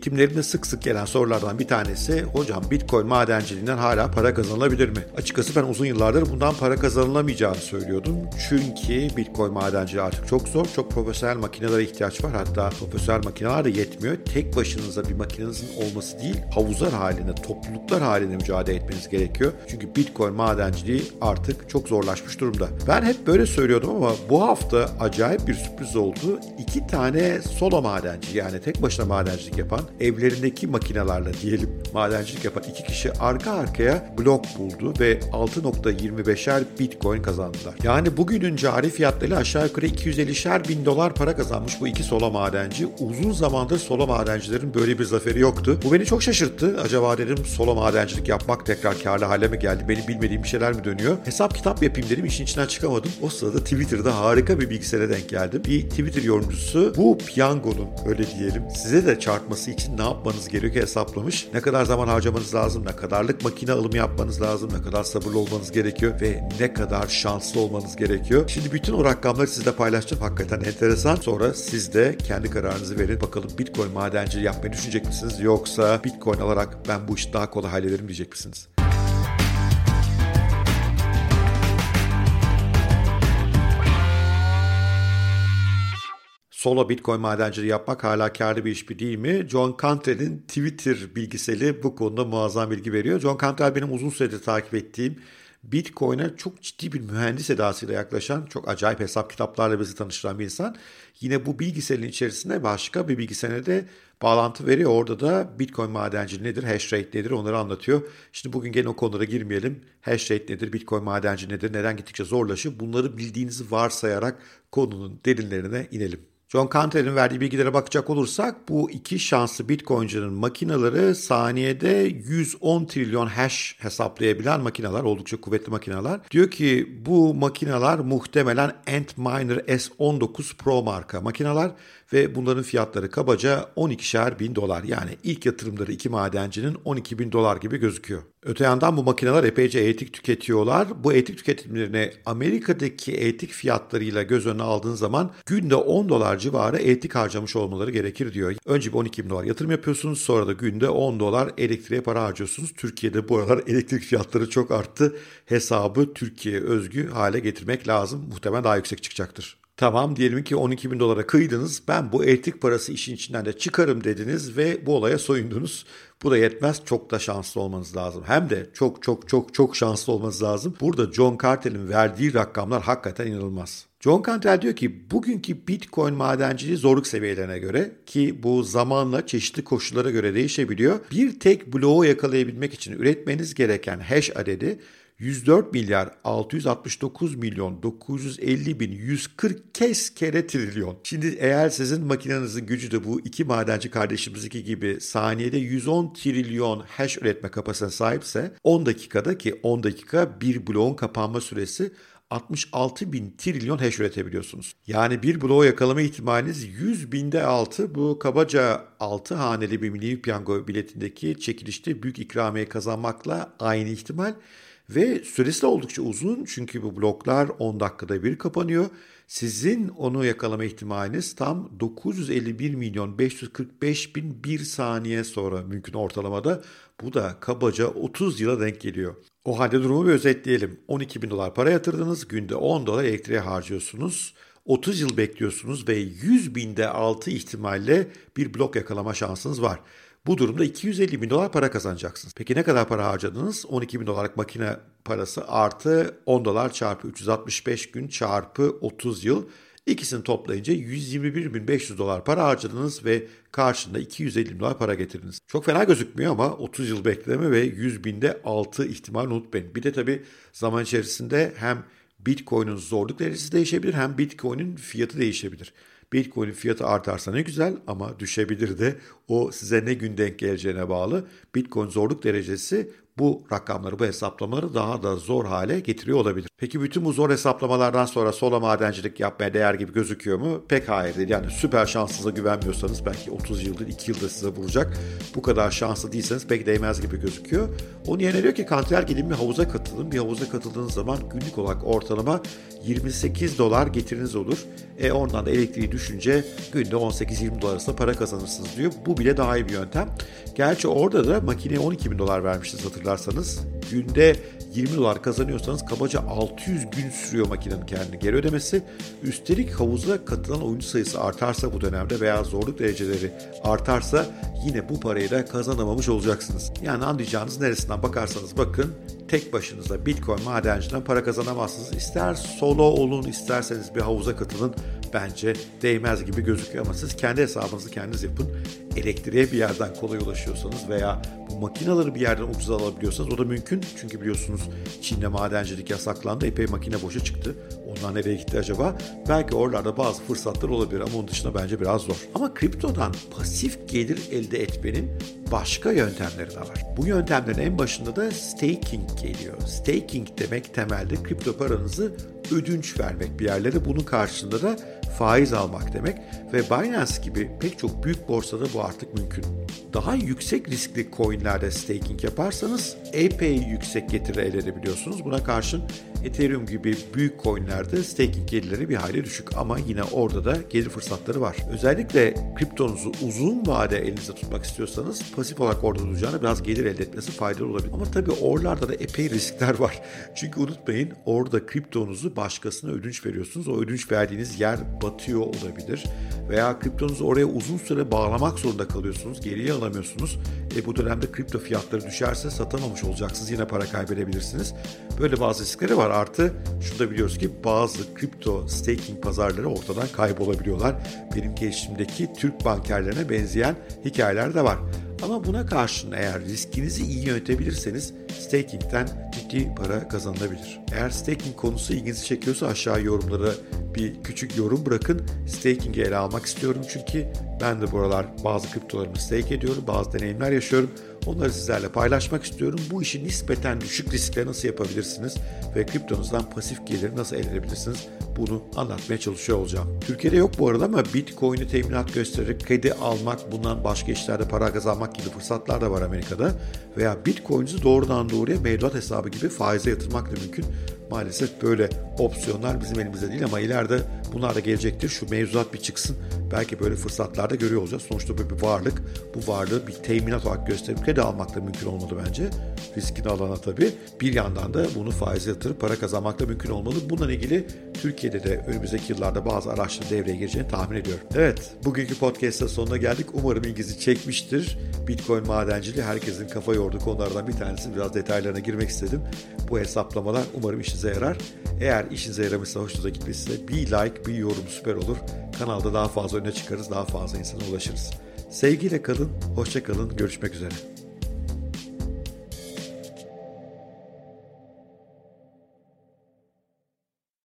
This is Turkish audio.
Eğitimlerimde sık sık gelen sorulardan bir tanesi hocam Bitcoin madenciliğinden hala para kazanılabilir mi? Açıkçası ben uzun yıllardır bundan para kazanılamayacağını söylüyordum. Çünkü Bitcoin madenciliği artık çok zor. Çok profesyonel makinelere ihtiyaç var. Hatta profesyonel makineler de yetmiyor. Tek başınıza bir makinenizin olması değil, havuzlar halinde, topluluklar halinde mücadele etmeniz gerekiyor. Çünkü Bitcoin madenciliği artık çok zorlaşmış durumda. Ben hep böyle söylüyordum ama bu hafta acayip bir sürpriz oldu. İki tane solo madenci yani tek başına madencilik yapan, evlerindeki makinelerle diyelim madencilik yapan iki kişi arka arkaya blok buldu ve 6.25'er Bitcoin kazandılar. Yani bugünün cari fiyatları aşağı yukarı 250'şer bin dolar para kazanmış bu iki solo madenci. Uzun zamandır solo madencilerin böyle bir zaferi yoktu. Bu beni çok şaşırttı. Acaba dedim solo madencilik yapmak tekrar karlı hale mi geldi? Benim bilmediğim bir şeyler mi dönüyor? Hesap kitap yapayım dedim işin içinden çıkamadım. O sırada Twitter'da harika bir bilgisayara denk geldim. Bir Twitter yorumcusu bu piyangonun öyle diyelim size de çarpması için ne yapmanız gerekiyor hesaplamış. Ne kadar zaman harcamanız lazım, ne kadarlık makine alımı yapmanız lazım, ne kadar sabırlı olmanız gerekiyor ve ne kadar şanslı olmanız gerekiyor. Şimdi bütün o rakamları sizle paylaşacağım. Hakikaten enteresan. Sonra siz de kendi kararınızı verin. Bakalım Bitcoin madenciliği yapmayı düşünecek misiniz? Yoksa Bitcoin alarak ben bu işi daha kolay hallederim diyecek misiniz? Solo Bitcoin madenciliği yapmak hala karlı bir iş bir değil mi? John Cantrell'in Twitter bilgiseli bu konuda muazzam bilgi veriyor. John Cantrell benim uzun süredir takip ettiğim Bitcoin'e çok ciddi bir mühendis edasıyla yaklaşan, çok acayip hesap kitaplarla bizi tanıştıran bir insan. Yine bu bilgiselin içerisinde başka bir bilgisayara de bağlantı veriyor. Orada da Bitcoin madenciliği nedir, hash rate nedir onları anlatıyor. Şimdi bugün gene o konulara girmeyelim. Hash rate nedir, Bitcoin madenci nedir, neden gittikçe zorlaşıyor? Bunları bildiğinizi varsayarak konunun derinlerine inelim. John Cantor'ın verdiği bilgilere bakacak olursak bu iki şanslı Bitcoin'cinin makinaları saniyede 110 trilyon hash hesaplayabilen makineler, oldukça kuvvetli makineler. Diyor ki bu makineler muhtemelen Antminer S19 Pro marka makineler ve bunların fiyatları kabaca 12'şer bin dolar. Yani ilk yatırımları iki madencinin 12 bin dolar gibi gözüküyor. Öte yandan bu makineler epeyce etik tüketiyorlar. Bu etik tüketimlerini Amerika'daki etik fiyatlarıyla göz önüne aldığın zaman günde 10 dolar civarı etik harcamış olmaları gerekir diyor. Önce bir 12 bin dolar yatırım yapıyorsunuz sonra da günde 10 dolar elektriğe para harcıyorsunuz. Türkiye'de bu aralar elektrik fiyatları çok arttı. Hesabı Türkiye özgü hale getirmek lazım. Muhtemelen daha yüksek çıkacaktır. Tamam diyelim ki 12 bin dolara kıydınız. Ben bu elektrik parası işin içinden de çıkarım dediniz ve bu olaya soyundunuz. Bu da yetmez. Çok da şanslı olmanız lazım. Hem de çok çok çok çok şanslı olmanız lazım. Burada John Cartel'in verdiği rakamlar hakikaten inanılmaz. John Cantel diyor ki bugünkü Bitcoin madenciliği zorluk seviyelerine göre ki bu zamanla çeşitli koşullara göre değişebiliyor. Bir tek bloğu yakalayabilmek için üretmeniz gereken hash adedi 104 milyar 669 milyon 950 bin 140 kez kere trilyon. Şimdi eğer sizin makinenizin gücü de bu iki madenci kardeşimizdeki gibi saniyede 110 trilyon hash üretme kapasitesine sahipse 10 dakikada ki 10 dakika bir bloğun kapanma süresi 66 bin trilyon hash üretebiliyorsunuz. Yani bir bloğu yakalama ihtimaliniz 100 binde 6. Bu kabaca 6 haneli bir milli piyango biletindeki çekilişte büyük ikramiye kazanmakla aynı ihtimal. Ve süresi de oldukça uzun çünkü bu bloklar 10 dakikada bir kapanıyor. Sizin onu yakalama ihtimaliniz tam 951 milyon 545 bin bir saniye sonra mümkün ortalamada. Bu da kabaca 30 yıla denk geliyor. O halde durumu bir özetleyelim. 12 bin dolar para yatırdınız, günde 10 dolar elektriğe harcıyorsunuz. 30 yıl bekliyorsunuz ve 100 binde 6 ihtimalle bir blok yakalama şansınız var. Bu durumda 250 bin dolar para kazanacaksınız. Peki ne kadar para harcadınız? 12 bin dolarlık makine parası artı 10 dolar çarpı 365 gün çarpı 30 yıl. İkisini toplayınca 121.500 dolar para harcadınız ve karşında 250 dolar para getirdiniz. Çok fena gözükmüyor ama 30 yıl bekleme ve 100 binde 6 ihtimal unutmayın. Bir de tabii zaman içerisinde hem Bitcoin'in zorluk derecesi değişebilir hem Bitcoin'in fiyatı değişebilir. Bitcoin'in fiyatı artarsa ne güzel ama düşebilir de o size ne gün denk geleceğine bağlı. Bitcoin zorluk derecesi bu rakamları, bu hesaplamaları daha da zor hale getiriyor olabilir. Peki bütün bu zor hesaplamalardan sonra sola madencilik yapmaya değer gibi gözüküyor mu? Pek hayır değil. Yani süper şansınıza güvenmiyorsanız belki 30 yıldır 2 yılda size vuracak. Bu kadar şanslı değilseniz pek değmez gibi gözüküyor. Onun yerine diyor ki kanter gidin bir havuza katılın. Bir havuza katıldığınız zaman günlük olarak ortalama 28 dolar getiriniz olur. E ondan da elektriği düşünce günde 18-20 dolar arasında para kazanırsınız diyor. Bu bile daha iyi bir yöntem. Gerçi orada da makineye 12 bin dolar vermiştiniz hatırlarsanız. Günde 20 dolar kazanıyorsanız kabaca 600 gün sürüyor makinenin kendini geri ödemesi. Üstelik havuza katılan oyuncu sayısı artarsa bu dönemde veya zorluk dereceleri artarsa yine bu parayı da kazanamamış olacaksınız. Yani anlayacağınız neresinden bakarsanız bakın tek başınıza Bitcoin madenciden para kazanamazsınız. İster solo olun isterseniz bir havuza katılın bence değmez gibi gözüküyor ama siz kendi hesabınızı kendiniz yapın. Elektriğe bir yerden kolay ulaşıyorsanız veya bu makinaları bir yerden ucuza alabiliyorsanız o da mümkün. Çünkü biliyorsunuz Çin'de madencilik yasaklandı. Epey makine boşa çıktı. Onlar nereye gitti acaba? Belki oralarda bazı fırsatlar olabilir ama onun dışında bence biraz zor. Ama kriptodan pasif gelir elde etmenin başka yöntemleri de var. Bu yöntemlerin en başında da staking geliyor. Staking demek temelde kripto paranızı ödünç vermek bir yerlere. Bunun karşılığında da faiz almak demek ve Binance gibi pek çok büyük borsada bu artık mümkün. Daha yüksek riskli coinlerde staking yaparsanız epey yüksek getiri elde edebiliyorsunuz. Buna karşın Ethereum gibi büyük coinlerde staking gelirleri bir hayli düşük ama yine orada da gelir fırsatları var. Özellikle kriptonuzu uzun vade elinizde tutmak istiyorsanız pasif olarak orada duracağına biraz gelir elde etmesi faydalı olabilir. Ama tabii oralarda da epey riskler var. Çünkü unutmayın orada kriptonuzu başkasına ödünç veriyorsunuz. O ödünç verdiğiniz yer batıyor olabilir. Veya kriptonuzu oraya uzun süre bağlamak zorunda kalıyorsunuz. Geriye alamıyorsunuz. E bu dönemde kripto fiyatları düşerse satamamış olacaksınız. Yine para kaybedebilirsiniz. Böyle bazı riskleri var. Artı şunu da biliyoruz ki bazı kripto staking pazarları ortadan kaybolabiliyorlar. Benim gelişimdeki Türk bankerlerine benzeyen hikayeler de var. Ama buna karşın eğer riskinizi iyi yönetebilirseniz staking'den ciddi para kazanılabilir. Eğer staking konusu ilginizi çekiyorsa aşağı yorumlara bir küçük yorum bırakın. Staking'i ele almak istiyorum çünkü ben de bu aralar bazı kriptolarımı stake ediyorum, bazı deneyimler yaşıyorum. Onları sizlerle paylaşmak istiyorum. Bu işi nispeten düşük riskle nasıl yapabilirsiniz ve kriptonuzdan pasif gelir nasıl elde edebilirsiniz? Bunu anlatmaya çalışıyor olacağım. Türkiye'de yok bu arada ama Bitcoin'i teminat göstererek kredi almak, bundan başka işlerde para kazanmak gibi fırsatlar da var Amerika'da. Veya Bitcoin'inizi doğrudan doğruya mevduat hesabı gibi faize yatırmak da mümkün. Maalesef böyle opsiyonlar bizim elimizde değil ama ileride bunlar da gelecektir. Şu mevzuat bir çıksın. Belki böyle fırsatlarda görüyor olacağız. Sonuçta böyle bir varlık. Bu varlığı bir teminat olarak gösterip kredi almak da mümkün olmalı bence. Riskini alana tabii. Bir yandan da bunu faize yatırıp para kazanmak da mümkün olmalı. Bununla ilgili Türkiye'de de önümüzdeki yıllarda bazı araçların devreye gireceğini tahmin ediyorum. Evet, bugünkü podcast'ın sonuna geldik. Umarım ilginizi çekmiştir. Bitcoin madenciliği herkesin kafa yorduğu konulardan bir tanesi. Biraz detaylarına girmek istedim. Bu hesaplamalar umarım işinize yarar. Eğer işinize yaramışsa, hoşunuza gitmişse bir like, bir yorum süper olur. Kanalda daha fazla öne çıkarız, daha fazla insana ulaşırız. Sevgiyle kalın, hoşça kalın, görüşmek üzere.